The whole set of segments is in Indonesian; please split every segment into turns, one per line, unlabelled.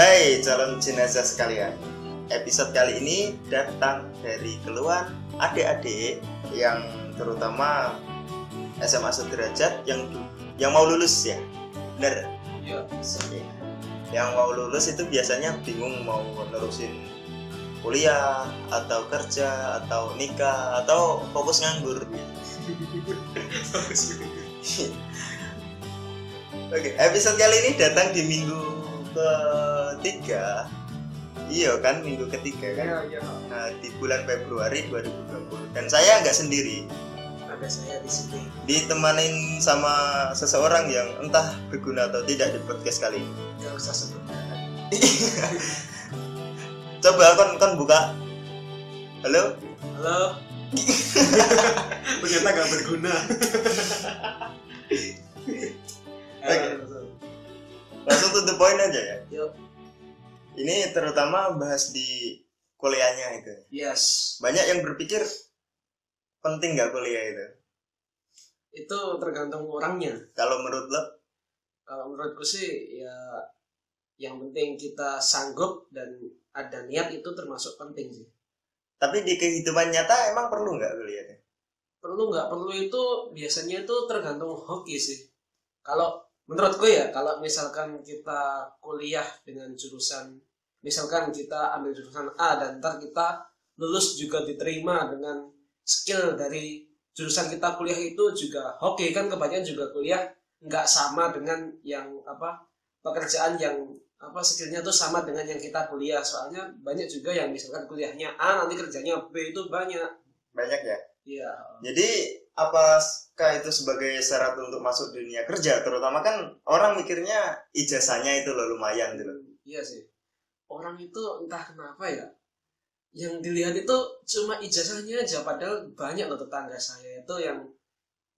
Hai calon jenazah sekalian Episode kali ini datang dari keluhan adik-adik yang terutama SMA sederajat yang yang mau lulus ya bener
Iya.
Oke. yang mau lulus itu biasanya bingung mau nerusin kuliah atau kerja atau nikah atau fokus nganggur Oke, episode kali ini datang di minggu ketiga. Iya kan, minggu ketiga kan.
Iya, iya.
Nah, di bulan Februari 2020. Dan saya nggak sendiri,
Ada saya di sini.
ditemanin sama seseorang yang entah berguna atau tidak di podcast kali ini.
Gak usah sebut.
Coba kon kon buka. Halo?
Halo. Ternyata gak berguna.
Oke. Langsung to the point aja ya.
Yuk.
Ini terutama bahas di kuliahnya itu.
Yes.
Banyak yang berpikir penting nggak kuliah itu.
Itu tergantung orangnya.
Kalau menurut lo,
Kalau menurutku sih ya yang penting kita sanggup dan ada niat itu termasuk penting sih.
tapi di kehidupan nyata emang perlu nggak kuliah?
Perlu nggak perlu itu biasanya itu tergantung hoki sih. Kalau menurutku ya kalau misalkan kita kuliah dengan jurusan misalkan kita ambil jurusan A dan ntar kita lulus juga diterima dengan skill dari jurusan kita kuliah itu juga oke kan kebanyakan juga kuliah nggak sama dengan yang apa pekerjaan yang apa skillnya tuh sama dengan yang kita kuliah. Soalnya banyak juga yang misalkan kuliahnya A nanti kerjanya B itu banyak.
Banyak ya.
iya.
Jadi apakah itu sebagai syarat untuk masuk dunia kerja? Terutama kan orang mikirnya ijazahnya itu loh lumayan gitu.
iya sih orang itu entah kenapa ya yang dilihat itu cuma ijazahnya aja padahal banyak loh tetangga saya itu yang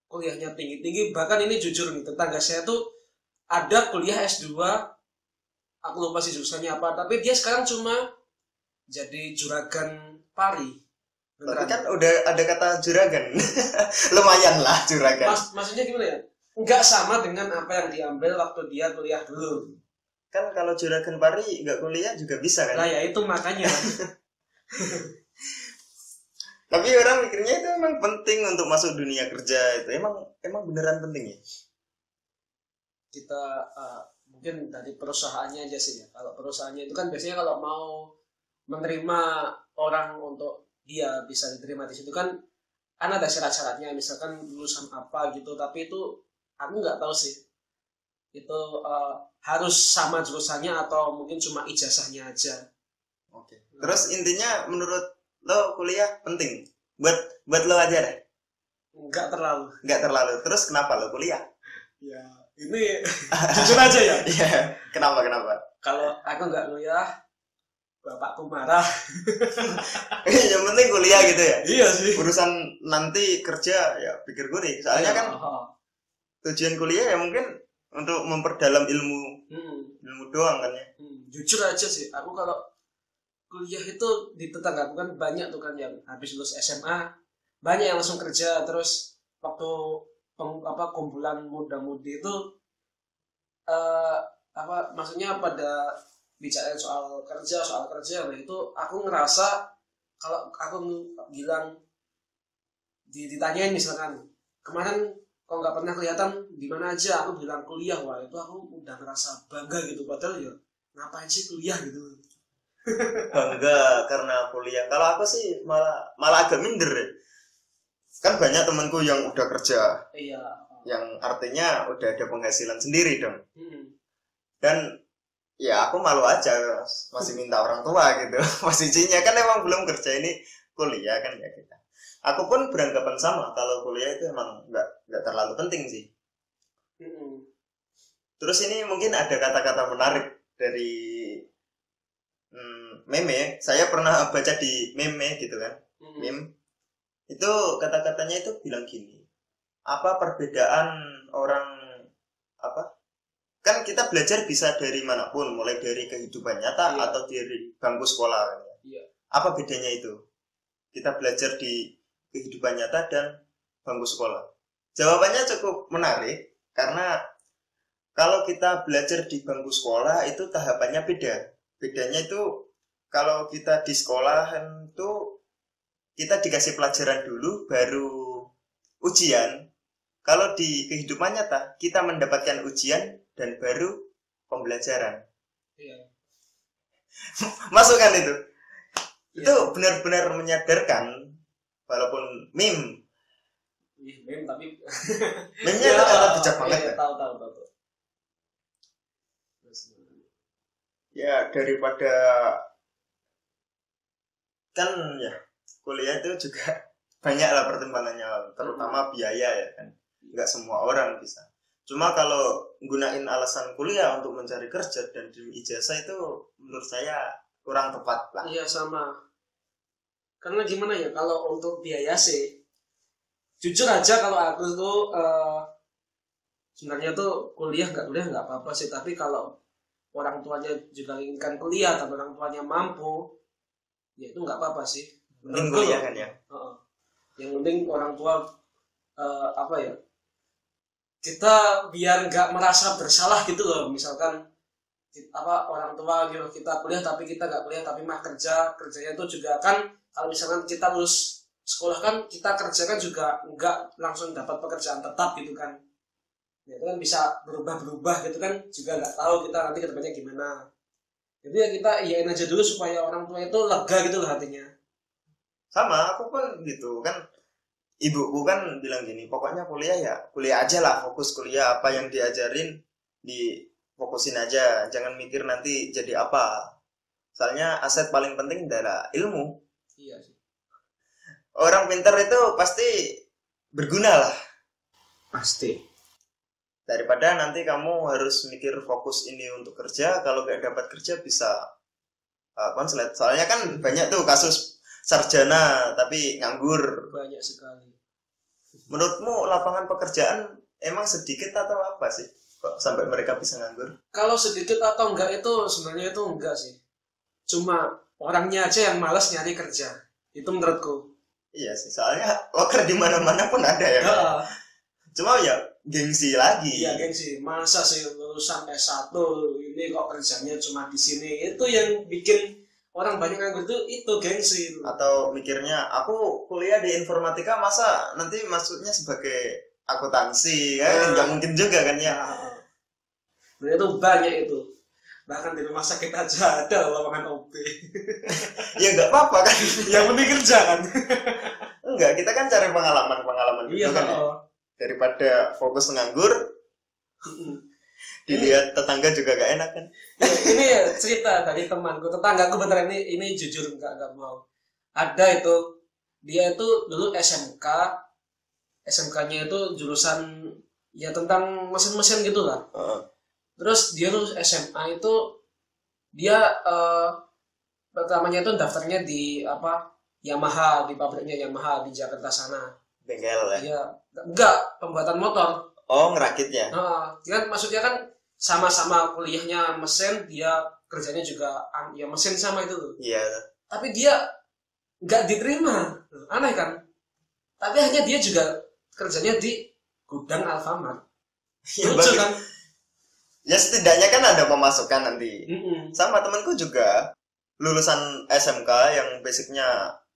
kuliahnya tinggi-tinggi bahkan ini jujur nih tetangga saya tuh ada kuliah S2 aku lupa sih jurusannya apa tapi dia sekarang cuma jadi juragan pari
Tapi kan udah ada kata juragan. lumayan lah juragan.
Mas- maksudnya gimana ya nggak sama dengan apa yang diambil waktu dia kuliah dulu
Kan kalau juragan pari nggak kuliah juga bisa kan?
nah ya itu makanya
Tapi orang mikirnya itu emang penting untuk masuk dunia kerja itu. Emang emang beneran penting ya?
kita uh, mungkin dari perusahaannya aja sih ya. Kalau perusahaannya itu kan biasanya kalau mau menerima orang untuk dia bisa diterima di situ kan kan ada syarat-syaratnya misalkan lulusan apa gitu tapi itu aku nggak tahu sih itu uh, harus sama jurusannya atau mungkin cuma ijazahnya aja
Oke. Terus intinya menurut lo kuliah penting buat buat lo aja deh.
nggak terlalu
Nggak terlalu. Terus kenapa lo kuliah?
ya ini jujur aja ya
Iya. kenapa kenapa?
kalau aku nggak kuliah bapakku marah
yang penting kuliah gitu ya.
iya sih
Urusan nanti kerja ya pikir gue nih. Soalnya kan
Oh,
tujuan kuliah ya mungkin untuk memperdalam ilmu
hmm.
ilmu doang kan ya.
Hmm, jujur aja sih, aku kalau kuliah itu di tetangga aku kan banyak tuh kan yang habis lulus SMA, banyak yang langsung kerja terus waktu peng- apa kumpulan muda-mudi itu eh apa maksudnya pada bicara soal kerja soal kerja nah itu aku ngerasa kalau aku bilang di- ditanyain misalkan kemarin kok nggak pernah kelihatan di mana aja aku bilang kuliah wah itu aku udah ngerasa bangga gitu padahal ya ngapain sih kuliah gitu
Bangga karena kuliah. Kalau aku sih malah malah agak minder. Kan banyak temanku yang udah kerja,
iya
yang artinya udah ada penghasilan sendiri dong.
hmm.
dan ya aku malu aja masih minta orang tua gitu. Posisinya kan emang belum kerja. Ini kuliah kan ya kita. Aku pun beranggapan sama kalau kuliah itu emang nggak nggak terlalu penting sih.
Hmm.
terus ini mungkin ada kata-kata menarik dari hmm, meme. Saya pernah baca di meme gitu kan
Hmm.
meme. Itu kata-katanya itu bilang gini apa perbedaan orang apa kan kita belajar bisa dari mana pun mulai dari kehidupan nyata
Iya.
atau dari bangku sekolah.
Iya.
apa bedanya itu kita belajar di kehidupan nyata dan bangku sekolah jawabannya cukup menarik karena kalau kita belajar di bangku sekolah itu tahapannya beda bedanya itu kalau kita di sekolahan tuh kita dikasih pelajaran dulu baru ujian kalau di kehidupan nyata kita mendapatkan ujian dan baru pembelajaran
Iya.
masuk kan itu
Iya.
itu benar-benar menyadarkan walaupun meme
Ih, mem tapi
meme-nya itu kata bijak
iya,
banget
iya,
kan?
tahu tahu tahu.
ya daripada kan ya kuliah itu juga banyak lah pertimbangannya terutama biaya ya kan nggak semua orang bisa cuma kalau gunain alasan kuliah untuk mencari kerja dan demi ijazah itu menurut saya kurang tepat lah
Iya sama. Karena gimana ya kalau untuk biaya sih, jujur aja kalau aku tuh eh, sebenarnya tuh kuliah nggak kuliah nggak apa-apa sih. Tapi kalau orang tuanya juga inginkan kuliah tapi orang tuanya mampu, ya itu nggak apa-apa sih.
mending kuliah kan ya
Heeh. Yang penting orang tua eh, apa ya? Kita biar nggak merasa bersalah gitu loh. Misalkan apa orang tua nyuruh kita kuliah tapi kita nggak kuliah tapi mah kerja kerjanya itu juga kan kalau misalkan kita lulus sekolah kan kita kerja kan juga nggak langsung dapat pekerjaan tetap gitu kan. Ya itu kan bisa berubah-berubah gitu kan juga nggak tahu kita nanti ke depannya gimana. Jadi ya kita iyain aja dulu supaya orang tua itu lega gitu loh hatinya.
Sama aku pun gitu kan ibuku kan bilang gini pokoknya kuliah ya kuliah aja lah fokus kuliah apa yang diajarin di fokusin aja. Jangan mikir nanti jadi apa. Soalnya aset paling penting adalah ilmu.
Iya sih.
Orang pintar itu pasti berguna lah.
Pasti.
Daripada nanti kamu harus mikir fokus ini untuk kerja kalau nggak dapat kerja bisa uh, konslet soalnya kan banyak tuh kasus sarjana tapi nganggur.
Banyak sekali.
Menurutmu lapangan pekerjaan emang sedikit atau apa sih? Kok sampai mereka bisa nganggur?
Kalau sedikit atau enggak itu sebenarnya itu enggak sih. Cuma orangnya aja yang malas nyari kerja. Itu menurutku.
Iya sih soalnya loker di mana mana pun ada ya.
Ya
cuma ya gengsi lagi.
Iya gengsi. Masa sih lulusan S1 ini kok kerjanya cuma di sini? Itu yang bikin orang banyak nganggur itu itu gengsi
atau mikirnya aku kuliah di informatika masa nanti masuknya sebagai akuntansi? Kan
Nah.
nggak mungkin juga kan ya.
Nah, itu banyak itu. Bahkan di rumah sakit aja ada lowongan OB
ya nggak apa-apa kan.
Yang penting kerja kan.
Enggak kita kan cari pengalaman pengalaman
iya
gitu kan ya.
oh.
daripada fokus nganggur dilihat tetangga juga gak enak kan?
Ini ya cerita dari temanku. Tetanggaku beneran ini ini jujur nggak nggak mau. Ada itu dia itu dulu SMK SMK-nya itu jurusan ya tentang mesin-mesin gitu lah
Heeh.
terus dia tuh SMA itu dia eh, pertamanya itu daftarnya di apa? Yamaha di pabriknya Yamaha di Jakarta sana.
Bengkel ya?
Dia enggak pembuatan motor
oh ngerakitnya
Nah, dia kan maksudnya kan sama-sama kuliahnya mesin, dia kerjanya juga ya mesin sama itu tuh.
iya
Tapi dia nggak diterima, aneh kan? Tapi hanya dia juga kerjanya di gudang Alfamart.
ya,
Lucu kan?
ya setidaknya kan ada pemasukan nanti
Mm-mm.
sama temanku juga lulusan SMK yang basicnya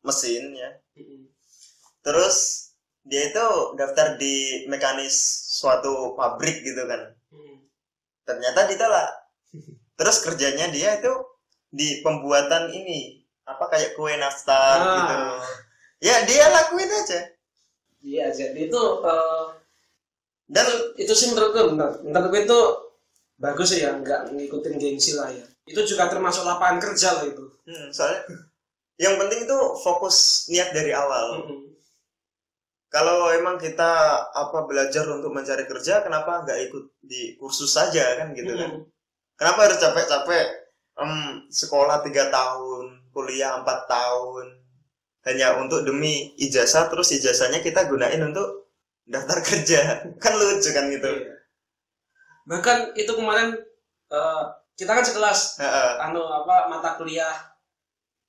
mesin ya
Mm-mm.
terus dia itu daftar di mekanis suatu pabrik gitu kan
Mm-mm.
ternyata ditolak terus kerjanya dia itu di pembuatan ini apa kayak kue nastar
Ah.
gitu ya dia lakuin aja
Iya, jadi itu eh,
dan
itu sih menurutku benar. Menurutku itu bagus sih ya, nggak ngikutin gengsi lah ya. Itu juga termasuk lapangan kerja lah itu.
hmm, soalnya yang penting itu fokus niat dari awal
Mm-mm.
Kalau emang kita apa belajar untuk mencari kerja kenapa nggak ikut di kursus saja kan gitu kan
Mm-mm.
kenapa harus capek-capek em, sekolah tiga tahun kuliah empat tahun hanya untuk demi ijazah terus ijazahnya kita gunain untuk daftar kerja kan lucu kan gitu
Iya. Bahkan itu kemarin eh, kita kan sekelas
Heeh.
anu apa mata kuliah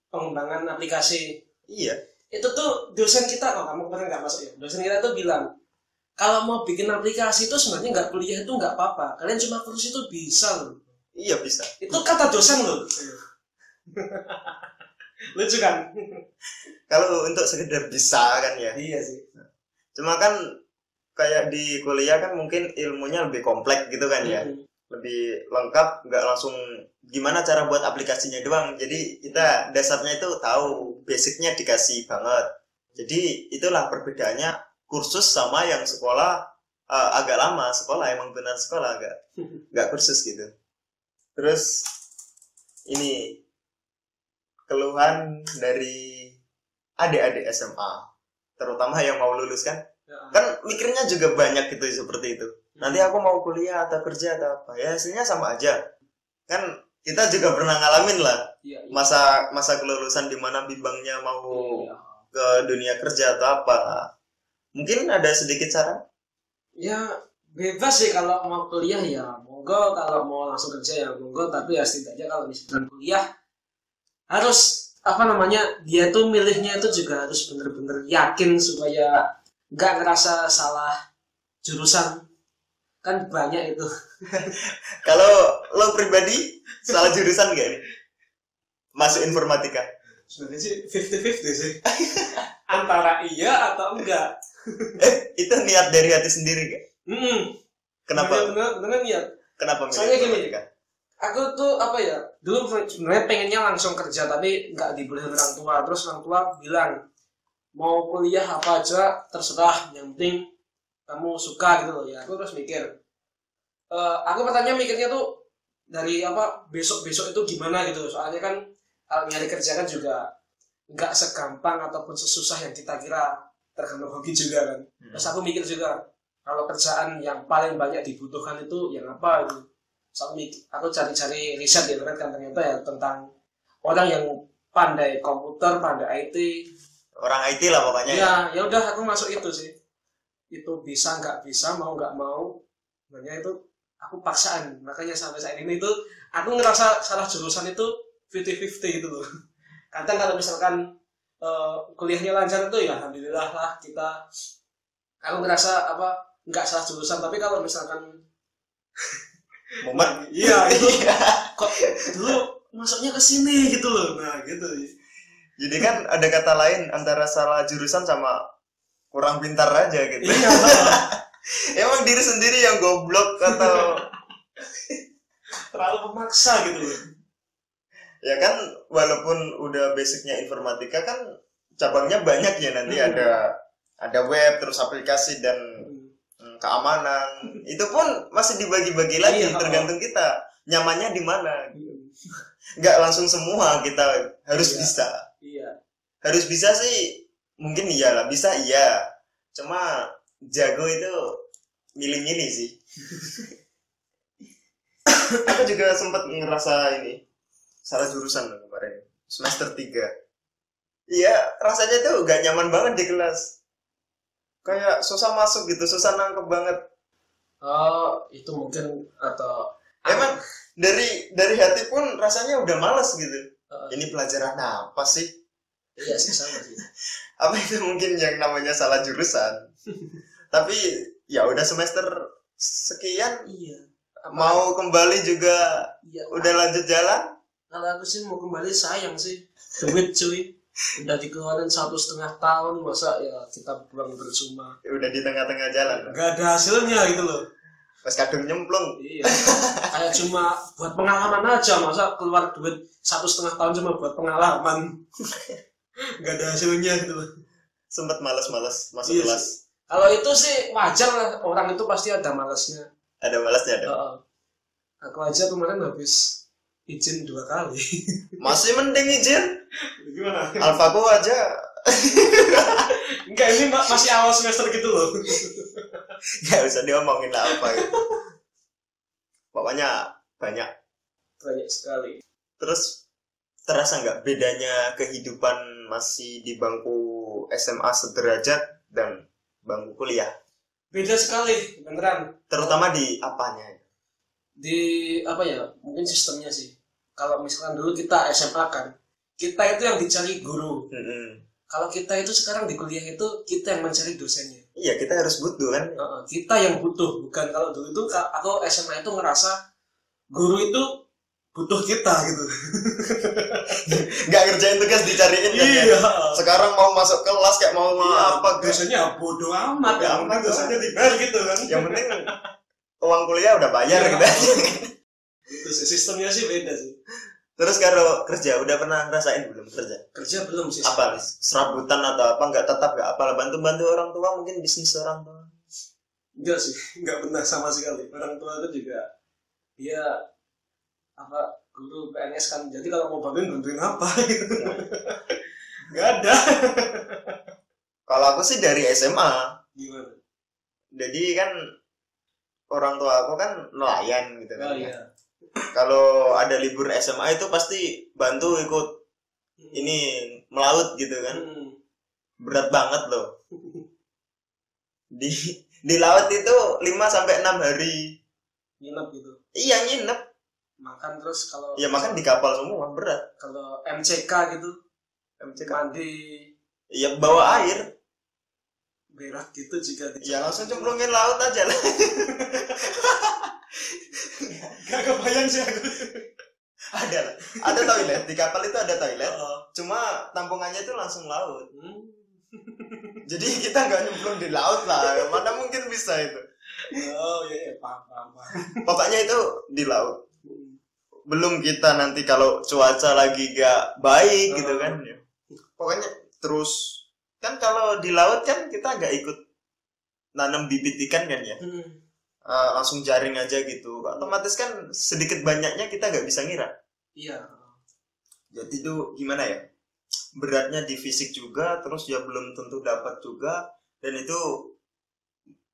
pengembangan aplikasi
iya
itu tuh dosen kita kok kamu kemarin nggak masuk ya? Dosen kita tuh bilang kalau mau bikin aplikasi itu sebenarnya nggak kuliah itu nggak apa-apa. Kalian cuma kursus itu bisa loh.
Iya bisa.
Itu kata dosen loh. Lucu kan?
Kalau untuk sekedar bisa kan ya?
Iya sih.
Cuma kan kayak di kuliah kan mungkin ilmunya lebih kompleks gitu kan ya?
Mm-mm.
Lebih lengkap nggak langsung gimana cara buat aplikasinya doang. Jadi kita dasarnya itu tahu basicnya dikasih banget. Jadi itulah perbedaannya kursus sama yang sekolah eh, agak lama. Sekolah emang benar sekolah agak nggak kursus gitu. Terus ini keluhan dari adik-adik SMA terutama yang mau lulus kan?
Ya.
kan mikirnya juga banyak gitu seperti itu nanti aku mau kuliah atau kerja atau apa. Ya hasilnya sama aja. Kan kita juga pernah ngalamin lah
iya iya.
masa masa kelulusan di mana bimbangnya mau
Iya.
ke dunia kerja atau apa. Mungkin ada sedikit saran?
Ya bebas sih kalau mau kuliah ya. Monggo kalau mau langsung kerja ya monggo. Tapi ya setidaknya kalau misalkan kuliah harus apa namanya dia tuh milihnya itu juga harus bener-bener yakin supaya nggak ngerasa salah jurusan kan banyak itu.
Kalau lo pribadi salah jurusan gak nih? Masuk informatika.
Sebenarnya sih fifty fifty sih. Antara iya atau enggak.
Eh itu niat dari hati sendiri gak
hmm,
kenapa?
Bener bener ya
kenapa
Soalnya gini. aku tuh apa ya dulu sebenarnya pengennya langsung kerja tapi nggak dibolehin orang tua. Terus orang tua bilang mau kuliah apa aja terserah. Yang penting kamu suka gitu loh ya. Aku terus mikir Eh, aku pertanyaan mikirnya tuh dari apa besok besok itu gimana gitu. Soalnya kan nyari kerja kan juga nggak segampang ataupun sesusah yang kita kira tergantung hobi juga kan.
Hmm.
terus aku mikir juga kalau kerjaan yang paling banyak dibutuhkan itu yang apa gitu. Terus aku, mik- aku cari-cari riset di internet kan ternyata ya tentang orang yang pandai komputer pandai IT
orang IT lah pokoknya ya.
ya ya udah aku masuk itu sih itu bisa nggak bisa mau nggak mau sebenarnya itu aku paksaan. Makanya sampai saat ini tuh aku ngerasa salah jurusan itu 50-50 gitu loh. Kadang kalau misalkan eh, kuliahnya lancar itu ya alhamdulillah lah kita aku ngerasa apa nggak salah jurusan. Tapi kalau misalkan
Mumet
iya itu
Iya.
kok dulu masuknya ke sini gitu loh. Nah gitu.
Jadi kan ada kata lain antara salah jurusan sama kurang pintar aja gitu.
Iya
emang diri sendiri yang goblok atau?
Terlalu memaksa gitu loh.
Ya kan walaupun udah basicnya informatika kan cabangnya banyak ya nanti.
Hmm.
ada ada web terus aplikasi dan mm, keamanan. Itu pun masih dibagi-bagi lagi
Iya.
tergantung kita. Nyamannya di mana? Nggak langsung semua kita harus
Iya.
bisa.
Iya.
Harus bisa sih mungkin iyalah bisa iya. Cuma jago itu milih-milih sih. Aku juga sempat ngerasa ini salah jurusan loh kemarin semester 3 iya rasanya tuh gak nyaman banget di kelas. Kayak susah masuk gitu susah nangkep banget.
Oh, itu mungkin atau
emang dari dari hati pun rasanya udah males gitu.
Eh,
ini pelajaran apa sih
iya sih sama sih.
apa itu mungkin yang namanya salah jurusan tapi ya udah semester sekian
Iya. Apa-
mau kembali juga
iya.
udah lanjut jalan
Kalau aku sih mau kembali sayang sih. Duit cuy. Udah dikeluarin satu setengah tahun masa ya kita buang percuma.
udah di tengah-tengah jalan
Gak ada hasilnya gitu loh.
pas kadung nyemplung
Iya. Kayak cuma buat pengalaman aja masa keluar duit satu setengah tahun cuma buat pengalaman. Gak ada hasilnya gitu loh.
sempet males-males masuk
Iya
kelas
Kalau itu sih wajar lah orang itu pasti ada malesnya.
ada malasnya ada
Heeh. Aku aja kemarin habis izin dua kali.
masih mending izin
Gimana?
alfaku aja
Enggak, ini ma- masih awal semester gitu loh.
nggak usah diomongin lah apa gitu. pokoknya banyak
Banyak sekali.
terus terasa nggak bedanya kehidupan masih di bangku SMA sederajat dan bangku kuliah
Beda sekali, beneran.
terutama di apanya
Di apa ya? Mungkin sistemnya sih. Kalau misalkan dulu kita SMA kan, kita itu yang dicari guru.
Mm-mm.
kalau kita itu sekarang di kuliah itu kita yang mencari dosennya
iya kita harus butuh kan
kita yang butuh bukan kalau dulu itu aku SMA itu ngerasa guru itu butuh kita gitu.
Nggak ngerjain tugas dicariin kan ya. Sekarang mau masuk kelas kayak mau
Iya,
apa guys
dosennya bodoh amat.
Bodo
yang
amat,
dosennya dibayar gitu kan.
Yang penting uang kuliah udah bayar
Iya.
gitu.
Itu sih sistemnya sih beda sih.
Terus kalau kerja udah pernah ngerasain belum kerja?
Kerja belum sih
apa? serabutan atau apa? Nggak tetap nggak apa bantu bantu orang tua mungkin bisnis orang tua.
Enggak sih enggak pernah sama sekali. Orang tua itu juga dia apa guru PNS kan jadi kalau mau bantuin bantuin apa? Gitu. Nggak ada.
Kalau aku sih dari SMA
gimana?
Jadi kan orang tua aku kan nelayan gitu kan
oh iya.
Kalau ada libur SMA itu pasti bantu ikut ini melaut gitu kan.
Hmm.
berat banget loh. Di di laut itu 5 sampai enam hari.
Nginep gitu?
Iya nginep
makan terus kalau
ya makan di kapal semua berat.
Kalau MCK gitu.
MCK
mandi.
Iya bawa air.
Berak gitu juga di
ya langsung cemplungin laut aja lah.
Gak kebayang sih aku.
Ada lah. Ada toilet di kapal itu ada toilet.
Oh.
cuma tampungannya itu langsung laut.
Hmm.
jadi kita nggak nyemplung di laut lah. Mana mungkin bisa itu?
Oh iya, iya paham paham.
Pokoknya itu di laut. Belum kita nanti kalau cuaca lagi gak baik gitu
Oh.
kan. Ya. pokoknya terus kan kalau di laut kan kita nggak ikut nanam bibit ikan kan ya.
Hmm.
Eh, langsung jaring aja gitu. Otomatis kan sedikit banyaknya kita nggak bisa ngira.
Iya.
Jadi itu gimana ya? Beratnya di fisik juga terus ya belum tentu dapat juga. Dan itu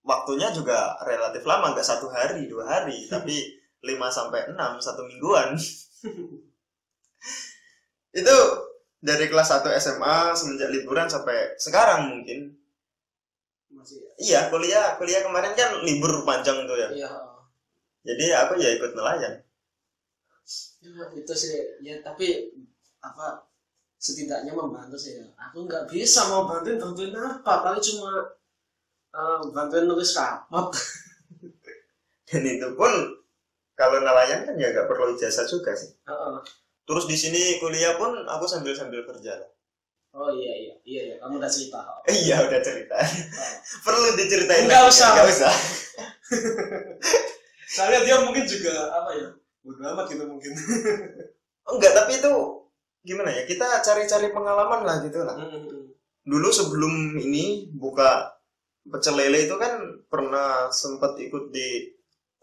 waktunya juga relatif lama nggak satu hari dua hari. Tapi 5 sampai 6 satu mingguan. Itu dari kelas 1 SMA semenjak liburan sampai sekarang mungkin.
Masih ya?
Iya kuliah kuliah kemarin kan libur panjang tuh ya.
Iya
jadi aku ya ikut nelayan.
Ya, itu sih. Ya tapi apa setidaknya membantu sih ya. Aku nggak bisa mau bantuin bantuin apa? Paling cuma eh, bantuin nulis rapot
dan itu pun kalau nelayan kan ya nggak perlu ijazah juga sih
Heeh.
terus di sini kuliah pun aku sambil sambil kerja lah
oh iya iya iya iya kamu udah cerita oh.
Iya udah cerita
Oh.
perlu diceritain
Nggak
lagi,
usah.
nggak usah
soalnya dia mungkin juga apa ya bodo amat gitu mungkin
enggak tapi itu gimana ya kita cari-cari pengalaman lah gitu lah
Hmm.
dulu sebelum ini buka pecel lele itu kan pernah sempat ikut di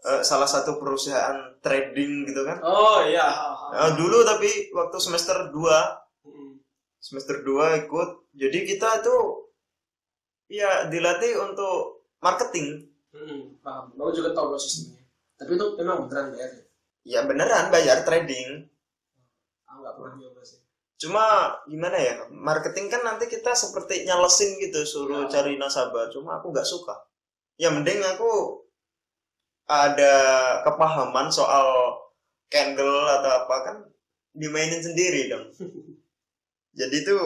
eh, salah satu perusahaan trading gitu kan
oh iya
Eh, dulu tapi waktu semester 2
Hmm.
semester 2 ikut jadi kita tuh ya dilatih untuk marketing
Hmm, paham. Aku juga tahu sistemnya. Tapi itu memang beneran bayar ya?
ya beneran bayar trading
Aku nggak pernah nyoba sih.
cuma gimana ya marketing kan nanti kita seperti nyalesin gitu suruh
Ya.
cari nasabah cuma aku nggak suka ya mending aku ada kepahaman soal candle atau apa kan dimainin sendiri dong. Jadi itu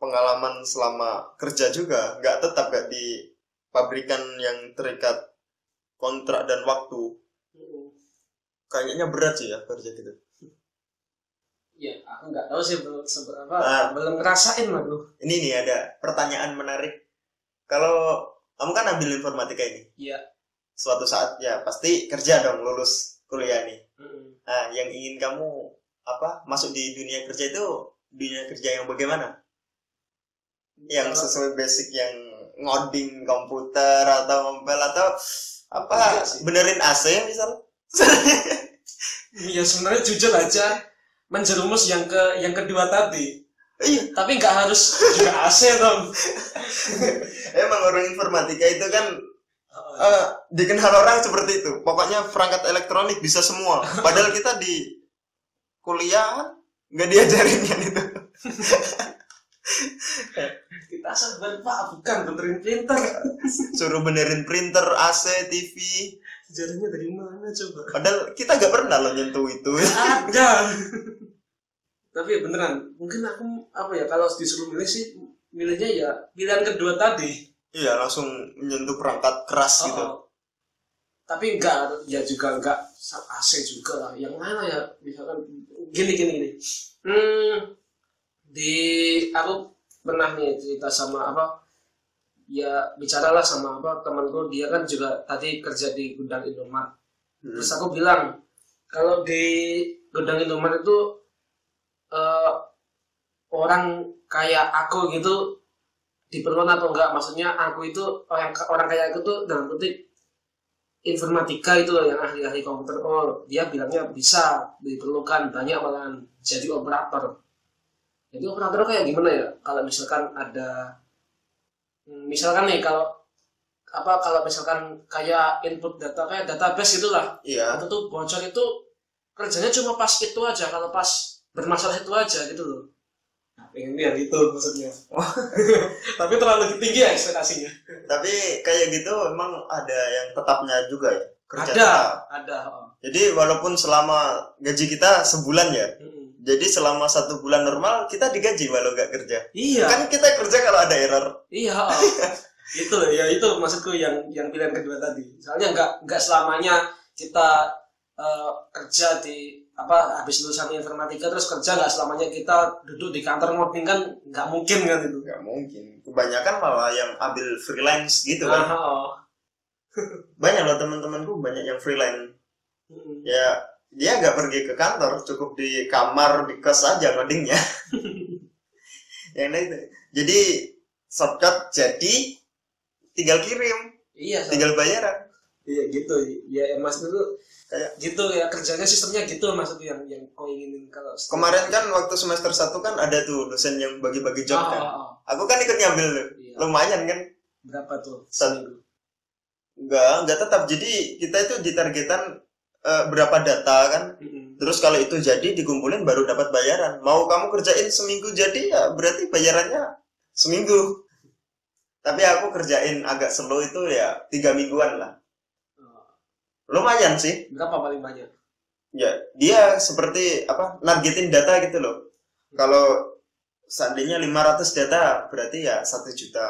pengalaman selama kerja juga nggak tetap gak di pabrikan yang terikat kontrak dan waktu. Kayaknya berat sih ya kerja gitu.
Iya, aku nggak tahu sih belum seberapa,
Ah.
belum ngerasain lah lu.
ini nih ada pertanyaan menarik. Kalau kamu kan ambil informatika ini.
Iya.
Suatu saat ya pasti kerja dong lulus kuliah nih
Hmm.
nah yang ingin kamu apa masuk di dunia kerja itu dunia kerja yang bagaimana yang sesuai basic yang ngoding komputer atau mobile atau apa benerin AC misal
Ya sebenarnya jujur aja menjerumus yang ke yang kedua tadi.
iya
Tapi nggak harus juga AC dong.
emang orang informatika itu kan
Oh,
eh, dikenal orang seperti itu pokoknya perangkat elektronik bisa semua padahal kita di kuliah nggak diajarin yang itu
Kita sabar pak, bukan benerin printer.
suruh benerin printer AC TV
Sejarahnya dari mana coba?
padahal kita nggak pernah loh nyentuh itu
Ada. tapi beneran mungkin aku apa ya kalau disuruh milih sih milihnya ya pilihan kedua tadi
iya langsung menyentuh perangkat keras
Oh,
gitu.
oh. tapi enggak ya juga enggak. AC juga lah. Yang mana ya? Misalkan gini gini gini. Hmm, di aku pernah nih cerita sama apa ya bicaralah sama apa temanku dia kan juga tadi kerja di gudang Indomaret.
Hmm.
terus aku bilang kalau di gudang Indomaret itu eh, orang kayak aku gitu diperlukan atau enggak? Maksudnya aku itu orang orang kayak aku tuh dalam petik informatika itu loh yang ahli-ahli komputer. Oh dia bilangnya bisa diperlukan banyak malahan. Jadi operator. Jadi operator kayak gimana ya? Kalau misalkan ada hmm, misalkan nih kalau apa kalau misalkan kayak input data kayak database gitulah.
Iya.
Itu tuh bocor itu kerjanya cuma pas itu aja. Kalau pas bermasalah itu aja gitu loh nah, pengen yang itu maksudnya. Tapi terlalu tinggi ya ekspektasinya.
Tapi kayak gitu emang ada yang tetapnya juga ya? Kerja
ada
tetap.
ada oh.
jadi walaupun selama gaji kita sebulan ya jadi selama satu bulan normal kita digaji walau nggak kerja.
Iya.
Kan kita kerja kalau ada error.
Iya oh. itu ya itu maksudku yang yang pilihan kedua tadi. Soalnya nggak nggak selamanya kita eh, kerja di apa habis lulusan informatika terus kerja nggak selamanya kita duduk di kantor ngoding kan nggak mungkin kan itu?
Nggak mungkin. Kebanyakan malah yang ambil freelance gitu
Ah,
kan
oh.
banyak loh teman-temanku banyak yang freelance.
Mm-mm.
ya dia nggak pergi ke kantor cukup di kamar di kos aja ngodingnya. Yang itu. Jadi shortcut jadi tinggal kirim
iya
tinggal bayaran
iya gitu. Ya mas dulu
Kayak-
gitu ya kerjanya sistemnya gitu maksudnya yang yang kau inginin kalau
kemarin kan waktu semester 1 kan ada tuh dosen yang bagi-bagi job
Ah,
kan.
ah, ah.
aku kan ikut ngambil tuh.
Iya.
lumayan kan?
Berapa tuh?
Sat-
seminggu.
Enggak enggak tetap. Jadi kita itu ditargetan eh, berapa data kan?
Mm-mm.
terus kalau itu jadi dikumpulin baru dapat bayaran. Mau kamu kerjain seminggu jadi ya berarti bayarannya seminggu. Tapi aku kerjain agak slow itu ya tiga mingguan lah.
Oh,
lumayan sih.
Berapa paling banyak?
Ya dia seperti apa nargetin data gitu loh. Kalau seandainya 500 data berarti ya satu juta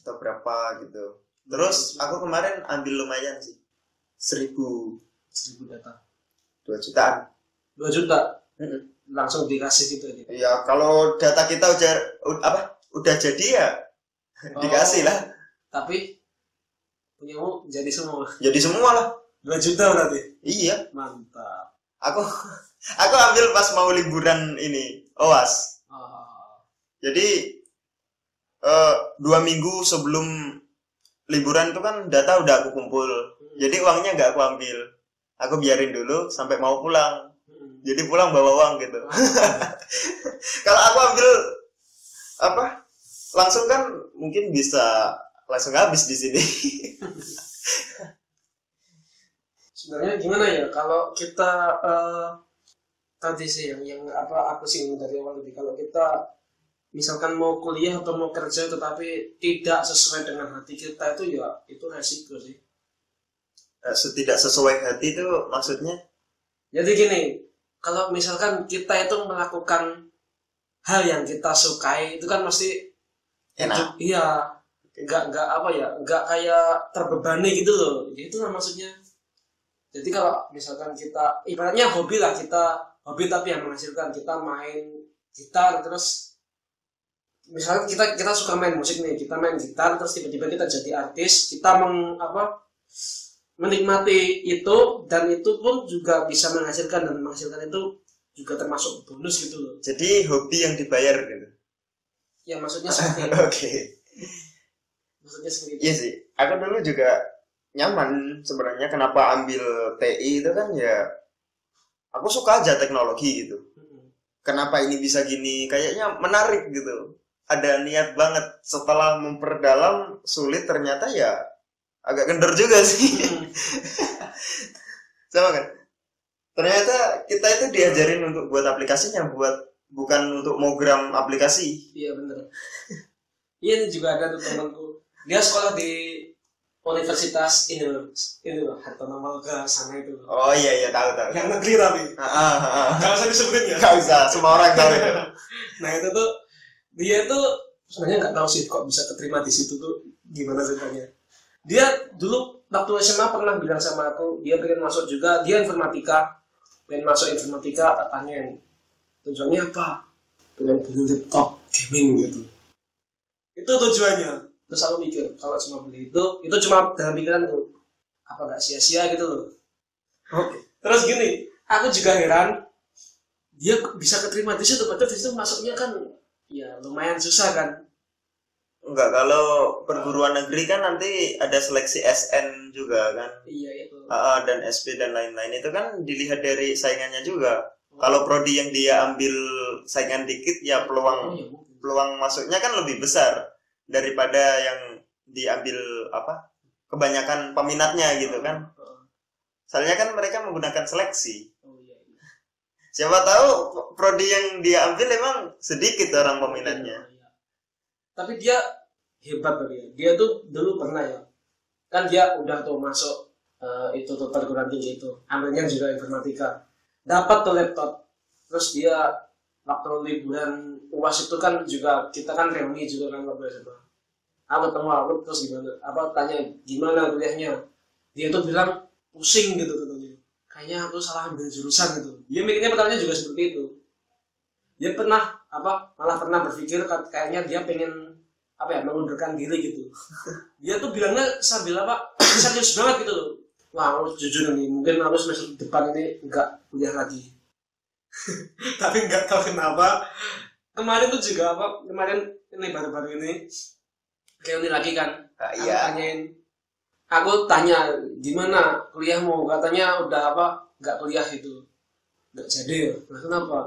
atau berapa gitu. Terus aku kemarin ambil lumayan sih. Seribu.
Seribu data.
Dua jutaan.
Dua juta? Langsung dikasih gitu aja?
Ya kalau data kita udah apa udah jadi ya dikasih lah.
tapi punyamu jadi semua.
Jadi semua lah.
Dua juta berarti?
Iya.
Mantap.
Aku aku ambil pas mau liburan ini oas
Ah,
jadi eh, dua minggu sebelum liburan itu kan data udah aku kumpul. Jadi uangnya nggak aku ambil. Aku biarin dulu sampai mau pulang.
Mm-mm.
jadi pulang bawa uang gitu. Kalau aku ambil apa langsung kan mungkin bisa langsung habis di sini.
Sebenarnya gimana ya kalau kita eh, tadi sih yang yang apa aku sih dari awal tadi kalau kita misalkan mau kuliah atau mau kerja tetapi tidak sesuai dengan hati kita itu ya itu resiko sih.
Eh, tidak sesuai hati itu maksudnya?
Jadi gini kalau misalkan kita itu melakukan hal yang kita sukai itu kan pasti
enak.
hidup- iya nggak nggak apa ya nggak kayak terbebani gitu loh. Jadi itu lah maksudnya. Jadi kalau misalkan kita ibaratnya hobi lah kita hobi tapi yang menghasilkan kita main gitar terus misalnya kita kita suka main musik nih kita main gitar terus tiba-tiba kita jadi artis kita meng apa menikmati itu dan itu pun juga bisa menghasilkan dan menghasilkan itu juga termasuk bonus gitu loh.
Jadi hobi yang dibayar gitu?
Ya maksudnya seperti
oke
maksudnya seperti itu
iya sih. Aku dulu juga nyaman sebenarnya kenapa ambil TI itu kan ya aku suka aja teknologi gitu. Kenapa ini bisa gini? Kayaknya menarik gitu. Ada niat banget setelah memperdalam sulit ternyata ya agak kendor juga sih. Sama kan? Ternyata kita itu diajarin untuk buat aplikasinya buat bukan untuk mogram aplikasi.
Iya bener. Iya ini juga ada tuh temanku. Dia sekolah di universitas ini loh, ini loh Hartono Malga sana itu.
Oh iya iya tahu tahu.
Yang negeri tapi.
Ah, ah, ah.
Kalau usah disebutin ya?
Nggak usah semua orang tahu itu.
Nah itu tuh dia tuh sebenarnya nggak tahu sih kok bisa keterima di situ tuh gimana ceritanya. Dia dulu waktu SMA pernah bilang sama aku dia pengen masuk juga dia informatika. Pengen masuk informatika tak tanyain tujuannya apa? Pengen beli laptop gaming gitu. Itu tujuannya terus aku mikir kalau cuma beli itu itu cuma dalam pikiranku apa nggak sia-sia gitu loh
oke
terus gini aku juga heran dia bisa keterima di situ padahal di situ masuknya kan ya lumayan susah kan
Enggak, kalau perguruan negeri kan nanti ada seleksi SN juga kan.
iya itu
AA dan SP dan lain-lain itu kan dilihat dari saingannya juga. Kalau prodi yang dia ambil saingan dikit ya
oh,
peluang
iya, mungkin.
peluang masuknya kan lebih besar daripada yang diambil apa? kebanyakan peminatnya gitu kan. Soalnya kan mereka menggunakan seleksi. Siapa tahu prodi yang dia ambil emang sedikit orang peminatnya.
Tapi dia hebat tuh dia dia tuh dulu pernah ya kan dia udah tuh masuk eh, itu tuh perguruan tinggi itu ambilnya juga informatika dapat tuh laptop terus dia waktu liburan uas itu kan juga kita kan reuni juga kan waktu SMA aku ketemu aku terus gimana? Apa tanya gimana kuliahnya? Dia tuh bilang pusing gitu katanya. Kayaknya aku salah ambil jurusan gitu. Dia mikirnya pertamanya juga seperti itu. Dia pernah apa malah pernah berpikir ka- kayaknya dia pengen apa ya mengundurkan diri gitu. Dia tuh bilangnya sambil apa serius banget gitu loh. Wah aku jujur nih mungkin aku semester depan ini enggak kuliah lagi. Tapi nggak tahu kenapa kemarin tuh juga apa kemarin ini baru-baru ini reuni lagi kan? Aku
iya.
tanyain. Aku tanya gimana kuliahmu? Katanya udah apa nggak kuliah itu nggak jadi. Ya nah, kenapa?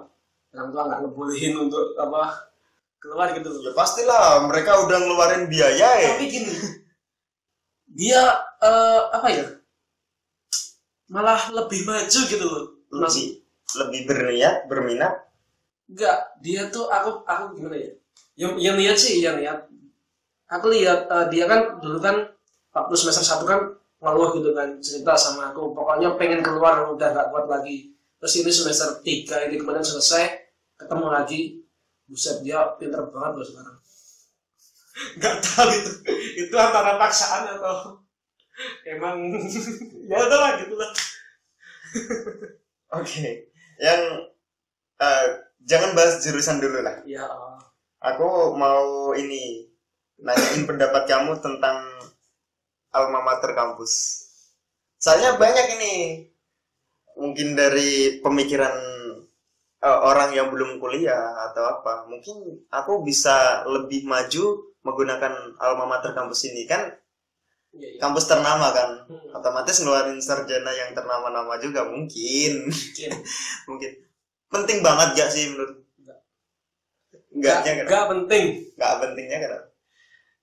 Orang tua nggak ngebolehin untuk apa keluar gitu.
Ya pastilah mereka udah ngeluarin biaya ya.
tapi gini dia eh, apa ya malah lebih maju gitu loh.
Lebih lebih berniat, berminat.
Enggak, dia tuh aku aku gimana ya? Yang yang lihat sih yang lihat. Aku lihat eh, dia kan dulu kan waktu semester satu kan ngeluh gitu kan cerita sama aku pokoknya pengen keluar udah gak kuat lagi terus ini semester tiga ini kemarin selesai ketemu lagi buset dia pinter banget loh sekarang nggak tahu itu itu antara paksaan atau emang ya udah lah gitu lah
Oke. Yang eh, jangan bahas jurusan dulu lah.
ya
Aku mau ini nanyain pendapat kamu tentang alma mater kampus. Soalnya banyak ini mungkin dari pemikiran eh, orang yang belum kuliah atau apa. Mungkin aku bisa lebih maju menggunakan alma mater kampus ini kan
iya, iya.
kampus ternama kan.
Hmm,
Otomatis ngeluarin sarjana yang ternama-nama juga mungkin.
mungkin.
mungkin penting banget gak sih menurut
Enggak.
enggaknya
Nggak-
kan
nggak penting.
Enggak pentingnya kan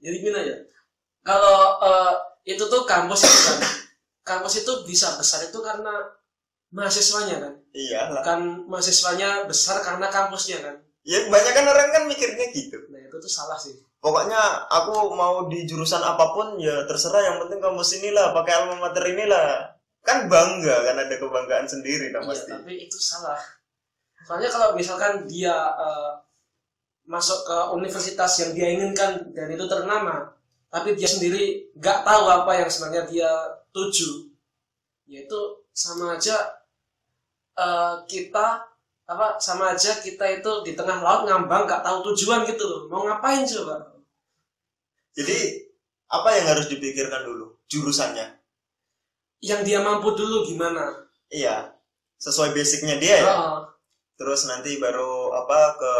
jadi gini aja. Kalau eh, itu tuh kampus itu kan. Kampus itu bisa besar itu karena mahasiswanya kan.
Iya lah
kan mahasiswanya besar karena kampusnya kan.
Ya kebanyakan orang kan mikirnya gitu.
Nah itu tuh salah sih.
Pokoknya aku mau di jurusan apa pun ya terserah. Yang penting kampus inilah pakai alma mater inilah. Kan bangga kan ada kebanggaan sendiri kan
iya
pasti.
tapi itu salah soalnya kalau misalkan dia eh, masuk ke universitas yang dia inginkan dan itu ternama tapi dia sendiri nggak tahu apa yang sebenarnya dia tuju yaitu sama aja eh, kita apa sama aja kita itu di tengah laut ngambang nggak tahu tujuan gitu loh. Mau ngapain coba?
Jadi apa yang harus dipikirkan dulu jurusannya?
Yang dia mampu dulu gimana?
Iya sesuai basicnya dia ya. Terus nanti baru apa ke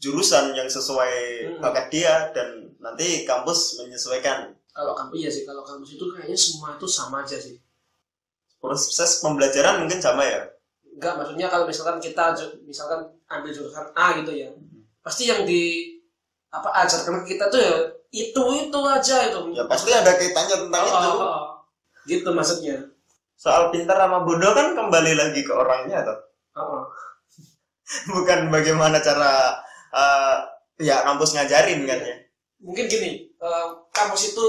jurusan yang sesuai
Hmm.
bakat dia dan nanti kampus menyesuaikan.
Kalau kampus iya sih kalau kampus itu kayaknya semua itu sama aja sih.
Proses pembelajaran mungkin sama ya?
Enggak maksudnya kalau misalkan kita misalkan ambil jurusan A gitu ya pasti yang di apa ajarkan kita tuh ya itu itu aja itu.
Ya pasti ada kaitannya tentang
Oh,
itu.
oh, oh. gitu maksudnya.
Soal pintar sama bodoh kan kembali lagi ke orangnya atau
Oh, oh.
bukan bagaimana cara eh, pihak kampus ngajarin kan ya.
Mungkin gini eh, kampus itu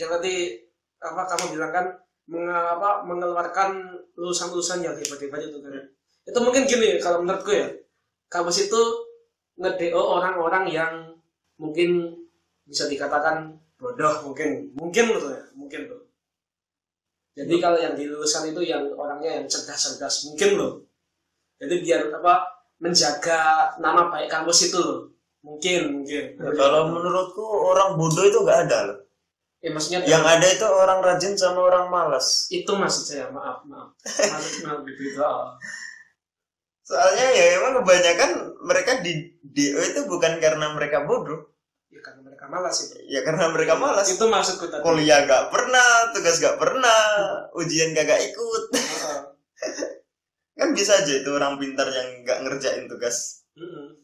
yang tadi apa kamu bilang kan meng- apa, mengeluarkan lulusan-lulusan yang hebat-hebat itu kan itu mungkin gini kalau menurutku ya kampus itu nge-DO orang-orang yang mungkin bisa dikatakan bodoh mungkin mungkin loh ya mungkin loh jadi kalau yang diluluskan itu yang orangnya yang cerdas-cerdas mungkin loh jadi biar apa menjaga nama baik kampus itu. Loh mungkin mungkin.
Ya, kalau menurutku orang bodoh itu nggak ada loh.
Ya maksudnya
yang ada itu orang rajin sama orang malas.
Itu maksud saya maaf maaf. Maaf, maaf gitu oh.
soalnya ya emang kebanyakan mereka di DO itu bukan karena mereka bodoh.
Ya karena mereka malas itu.
Ya karena mereka malas.
Itu maksudku tadi.
Kuliah nggak pernah tugas nggak pernah ujian kagak ikut.
Heeh.
Kan bisa aja itu orang pintar yang nggak ngerjain tugas.
Mm-mm.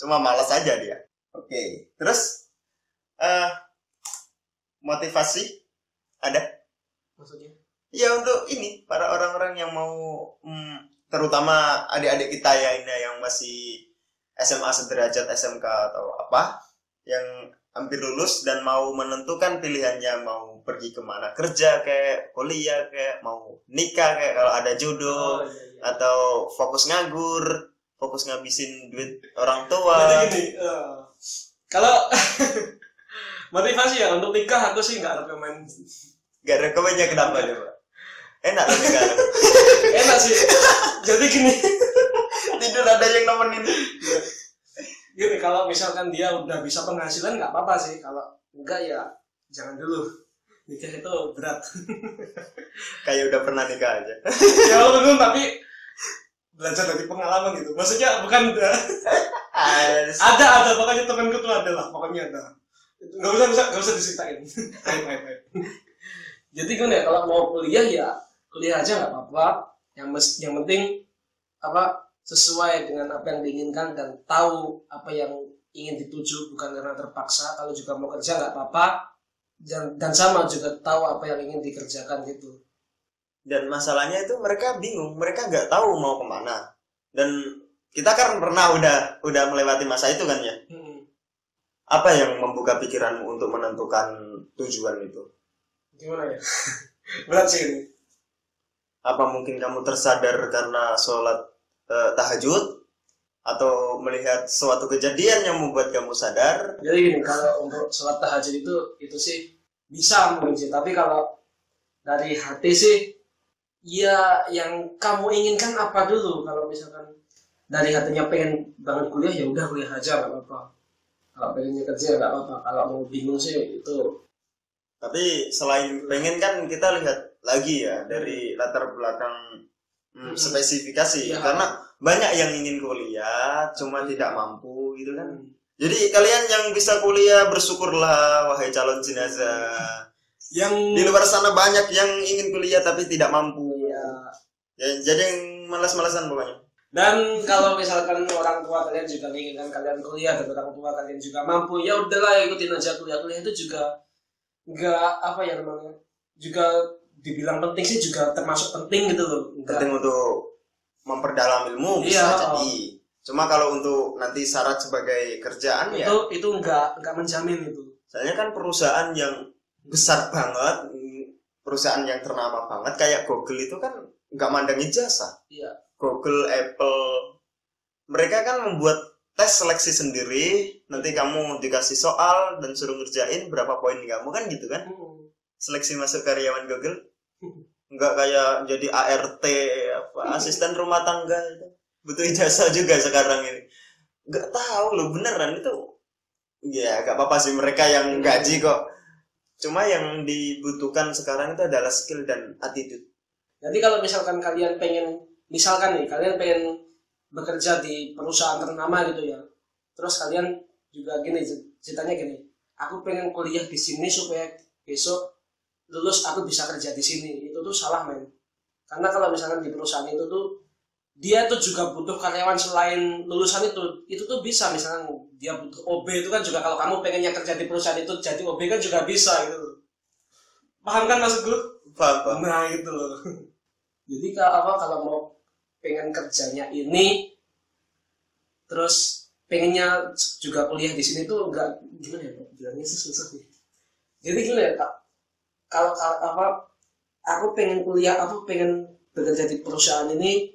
cuma malas aja dia. Oke terus eh motivasi? Ada?
Maksudnya?
Ya untuk ini para orang-orang yang mau hmm, terutama adik-adik kita ya ini yang masih SMA sederajat SMK atau apa yang hampir lulus dan mau menentukan pilihannya mau pergi ke mana kerja kayak kuliah kayak mau nikah kayak kalau ada jodoh
oh iya iya.
atau fokus nganggur fokus ngabisin duit orang tua.
Gini, eh, kalau motivasi ya untuk nikah aku sih nggak rekomen.
gak ada kebanyakan kenapa coba? Enak tapi kan
Enak sih. Jadi gini,
tidur ada yang nemenin
gini kalau misalkan dia udah bisa penghasilan nggak apa-apa sih. Kalau enggak ya jangan dulu. Nikah itu berat.
kayak udah pernah nikah aja
ya walaupun tapi belajar dari pengalaman gitu. Maksudnya bukan ada ada pokoknya temanku tuh ada lah pokoknya ada. Nggak usah nggak usah nggak usah diceritain. Aib, aib, aib. Jadi kan ya kalau mau kuliah ya kuliah aja nggak apa-apa. Yang mes- yang penting apa sesuai dengan apa yang diinginkan dan tahu apa yang ingin dituju bukan karena terpaksa. Kalau juga mau kerja nggak apa-apa dan dan sama juga tahu apa yang ingin dikerjakan gitu.
dan masalahnya itu mereka bingung mereka nggak tahu mau ke mana dan kita kan pernah udah udah melewati masa itu kan ya
Hmm.
apa yang membuka pikiranmu untuk menentukan tujuan itu
Gimana ya? Berat sih ini.
apa mungkin kamu tersadar karena sholat eh, tahajud atau melihat suatu kejadian yang membuat kamu sadar?
Jadi gini, kalau untuk sholat tahajud itu itu sih bisa mungkin sih, tapi kalau dari hati sih ya yang kamu inginkan apa dulu? Kalau misalkan dari hatinya pengen banget kuliah ya udah kuliah aja nggak apa-apa. Kalau pengennya kerja nggak apa-apa. Kalau mau bingung sih itu.
Tapi selain pengen kan kita lihat lagi ya dari latar belakang
Hmm.
spesifikasi
Ya.
karena banyak yang ingin kuliah cuma tidak mampu gitu kan
hmm,
Jadi kalian yang bisa kuliah bersyukurlah wahai calon jenazah.
yang
Di luar sana banyak yang ingin kuliah tapi tidak mampu.
ya
Ya, jadi yang malas-malasan pokoknya.
dan kalau misalkan orang tua kalian juga menginginkan kalian kuliah dan orang tua kalian juga mampu ya udahlah ikutin aja kuliah kuliah itu juga nggak apa ya namanya juga dibilang penting sih juga termasuk penting gitu loh nggak
Penting untuk memperdalam ilmu bisa
Iya.
jadi. Cuma kalau untuk nanti syarat sebagai kerjaan ya,
itu itu nggak nggak menjamin itu
soalnya kan perusahaan yang besar banget, perusahaan yang ternama banget kayak Google itu kan nggak mandang ijazah.
iya
Google, Apple, mereka kan membuat tes seleksi sendiri. Nanti kamu dikasih soal dan suruh ngerjain berapa poin kamu kan gitu kan? Seleksi masuk karyawan Google. Nggak kayak jadi ART apa asisten rumah tangga itu. Butuh ijazah juga sekarang ini. Nggak tahu loh beneran itu. Ya nggak apa-apa sih mereka yang gaji kok. Cuma yang dibutuhkan sekarang itu adalah skill dan attitude.
jadi kalau misalkan kalian pengen misalkan nih kalian pengen bekerja di perusahaan ternama gitu ya terus kalian juga gini ceritanya gini aku pengen kuliah di sini supaya besok lulus aku bisa kerja di sini. Itu tuh salah men. Karena kalau misalkan di perusahaan itu tuh dia tuh juga butuh karyawan selain lulusan itu. Itu tuh bisa misalkan dia butuh OB itu kan juga kalau kamu pengennya kerja di perusahaan itu jadi OB kan juga bisa gitu paham kan maksud gue
Paham, paham?
nah itu loh. Jadi kalau apa kalau mau pengen kerjanya ini terus pengennya juga kuliah di sini tuh enggak gimana ya bilangnya sih susah nih jadi gini ya Kak kalau kalau apa aku pengen kuliah aku pengen bekerja di perusahaan ini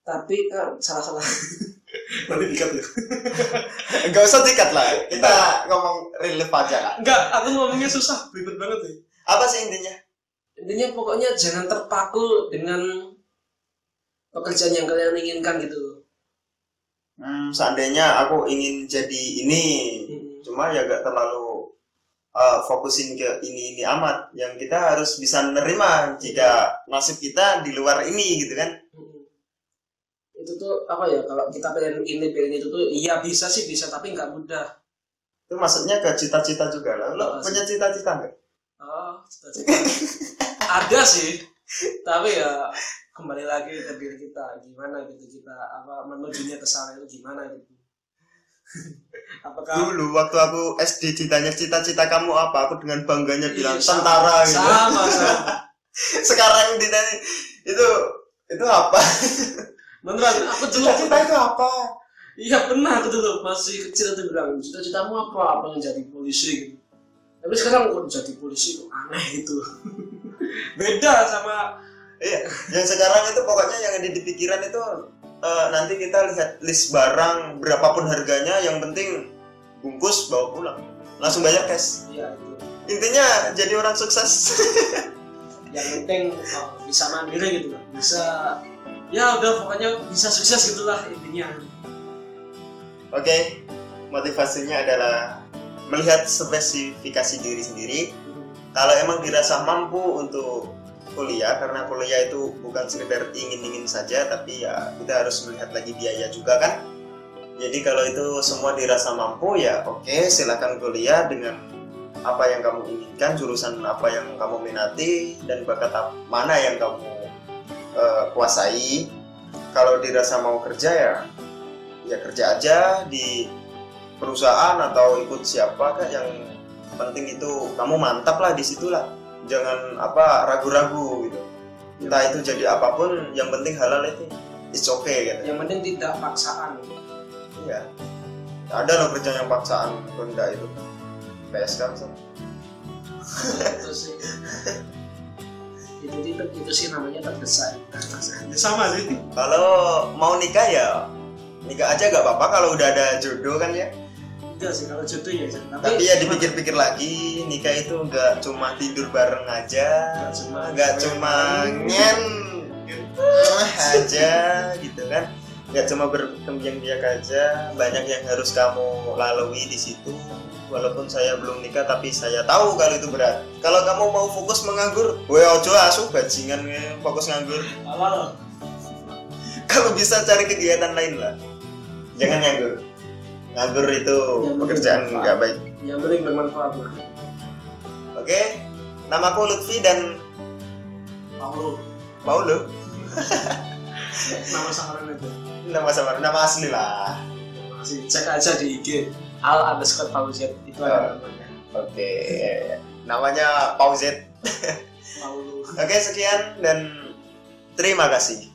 tapi kan salah salah nanti dikat ya
Enggak usah dikat lah. Kita ngomong relief aja kak.
enggak aku ngomongnya susah ribet banget nih
Apa sih intinya?
intinya pokoknya jangan terpaku dengan pekerjaan yang kalian inginkan gitu
Hmm, seandainya aku ingin jadi ini,
Hmm.
cuma ya gak terlalu uh, fokusin ke ini ini amat. Yang kita harus bisa menerima jika nasib kita di luar ini gitu kan.
Hmm. itu tuh apa ya kalau kita pengen ini pengen itu tuh iya bisa sih bisa tapi nggak mudah
Itu maksudnya ke cita-cita juga lah. Lo
Oh,
punya cita-cita nggak?
oh cita-cita ada sih tapi ya kembali lagi ke diri kita gimana gitu kita apa menujunya ke sana itu gimana gitu apakah
Dulu waktu aku SD citanya cita-cita kamu apa? Aku dengan bangganya bilang
Iya, sama,
tentara gitu.
sama sama
Sekarang ditanya itu itu apa?
beneran aku dulu
Cita-cita itu apa?
iya pernah aku dulu masih kecil tuh bilang cita-citamu apa pengen jadi polisi gitu tapi sekarang kok jadi polisi kok aneh gitu beda sama
Iya, yang sekarang itu pokoknya yang ada di pikiran itu eh, nanti kita lihat list barang berapapun harganya, yang penting bungkus bawa pulang, langsung bayar cash.
ya itu
Intinya jadi orang sukses.
yang penting oh, bisa mandiri gitu lah bisa ya udah pokoknya bisa sukses gitulah intinya
Oke, motivasinya adalah melihat spesifikasi diri sendiri. Kalau emang dirasa mampu untuk kuliah, karena kuliah itu bukan sekedar ingin-ingin saja, tapi ya kita harus melihat lagi biaya juga kan. Jadi kalau itu semua dirasa mampu ya oke silakan kuliah dengan apa yang kamu inginkan, jurusan apa yang kamu minati dan bakat mana yang kamu eh, kuasai. Kalau dirasa mau kerja ya ya kerja aja di perusahaan atau ikut siapa kan yang penting itu kamu mantap lah di situlah jangan apa ragu-ragu gitu. Entah itu jadi apa pun yang penting halal itu it's okay gitu.
Yang penting tidak paksaan.
Iya. Ada loh kerja yang paksaan benda itu. PSK so.
itu sih. Itu itu itu sih namanya terdesak. Ya, sama sih.
Kalau mau nikah ya nikah aja gak apa-apa kalau udah ada jodoh kan ya
enggak sih kalau jodoh ya Jan.
tapi ya dipikir-pikir lagi nikah itu nggak cuma tidur bareng aja
Nggak cuma-
ngen aja gitu kan. Nggak cuma berkembang biak aja banyak yang harus kamu lalui di situ. Walaupun saya belum nikah tapi saya tahu kalau itu berat. Kalau kamu mau fokus menganggur gue ojo asu bajingan fokus nganggur.
Awal.
Kalau bisa cari kegiatan lain lah. Jangan nganggur nganggur itu
Yang
pekerjaan nggak baik.
yang penting bermanfaat
oke namaku Lutfi dan
Paulo
Paulo
nama samaran aja.
Nama samaran nama asli lah.
Masih cek aja di IG al underscore Fauzet itu ada namanya.
oke. Namanya Pauzet
Paulo
oke sekian dan terima kasih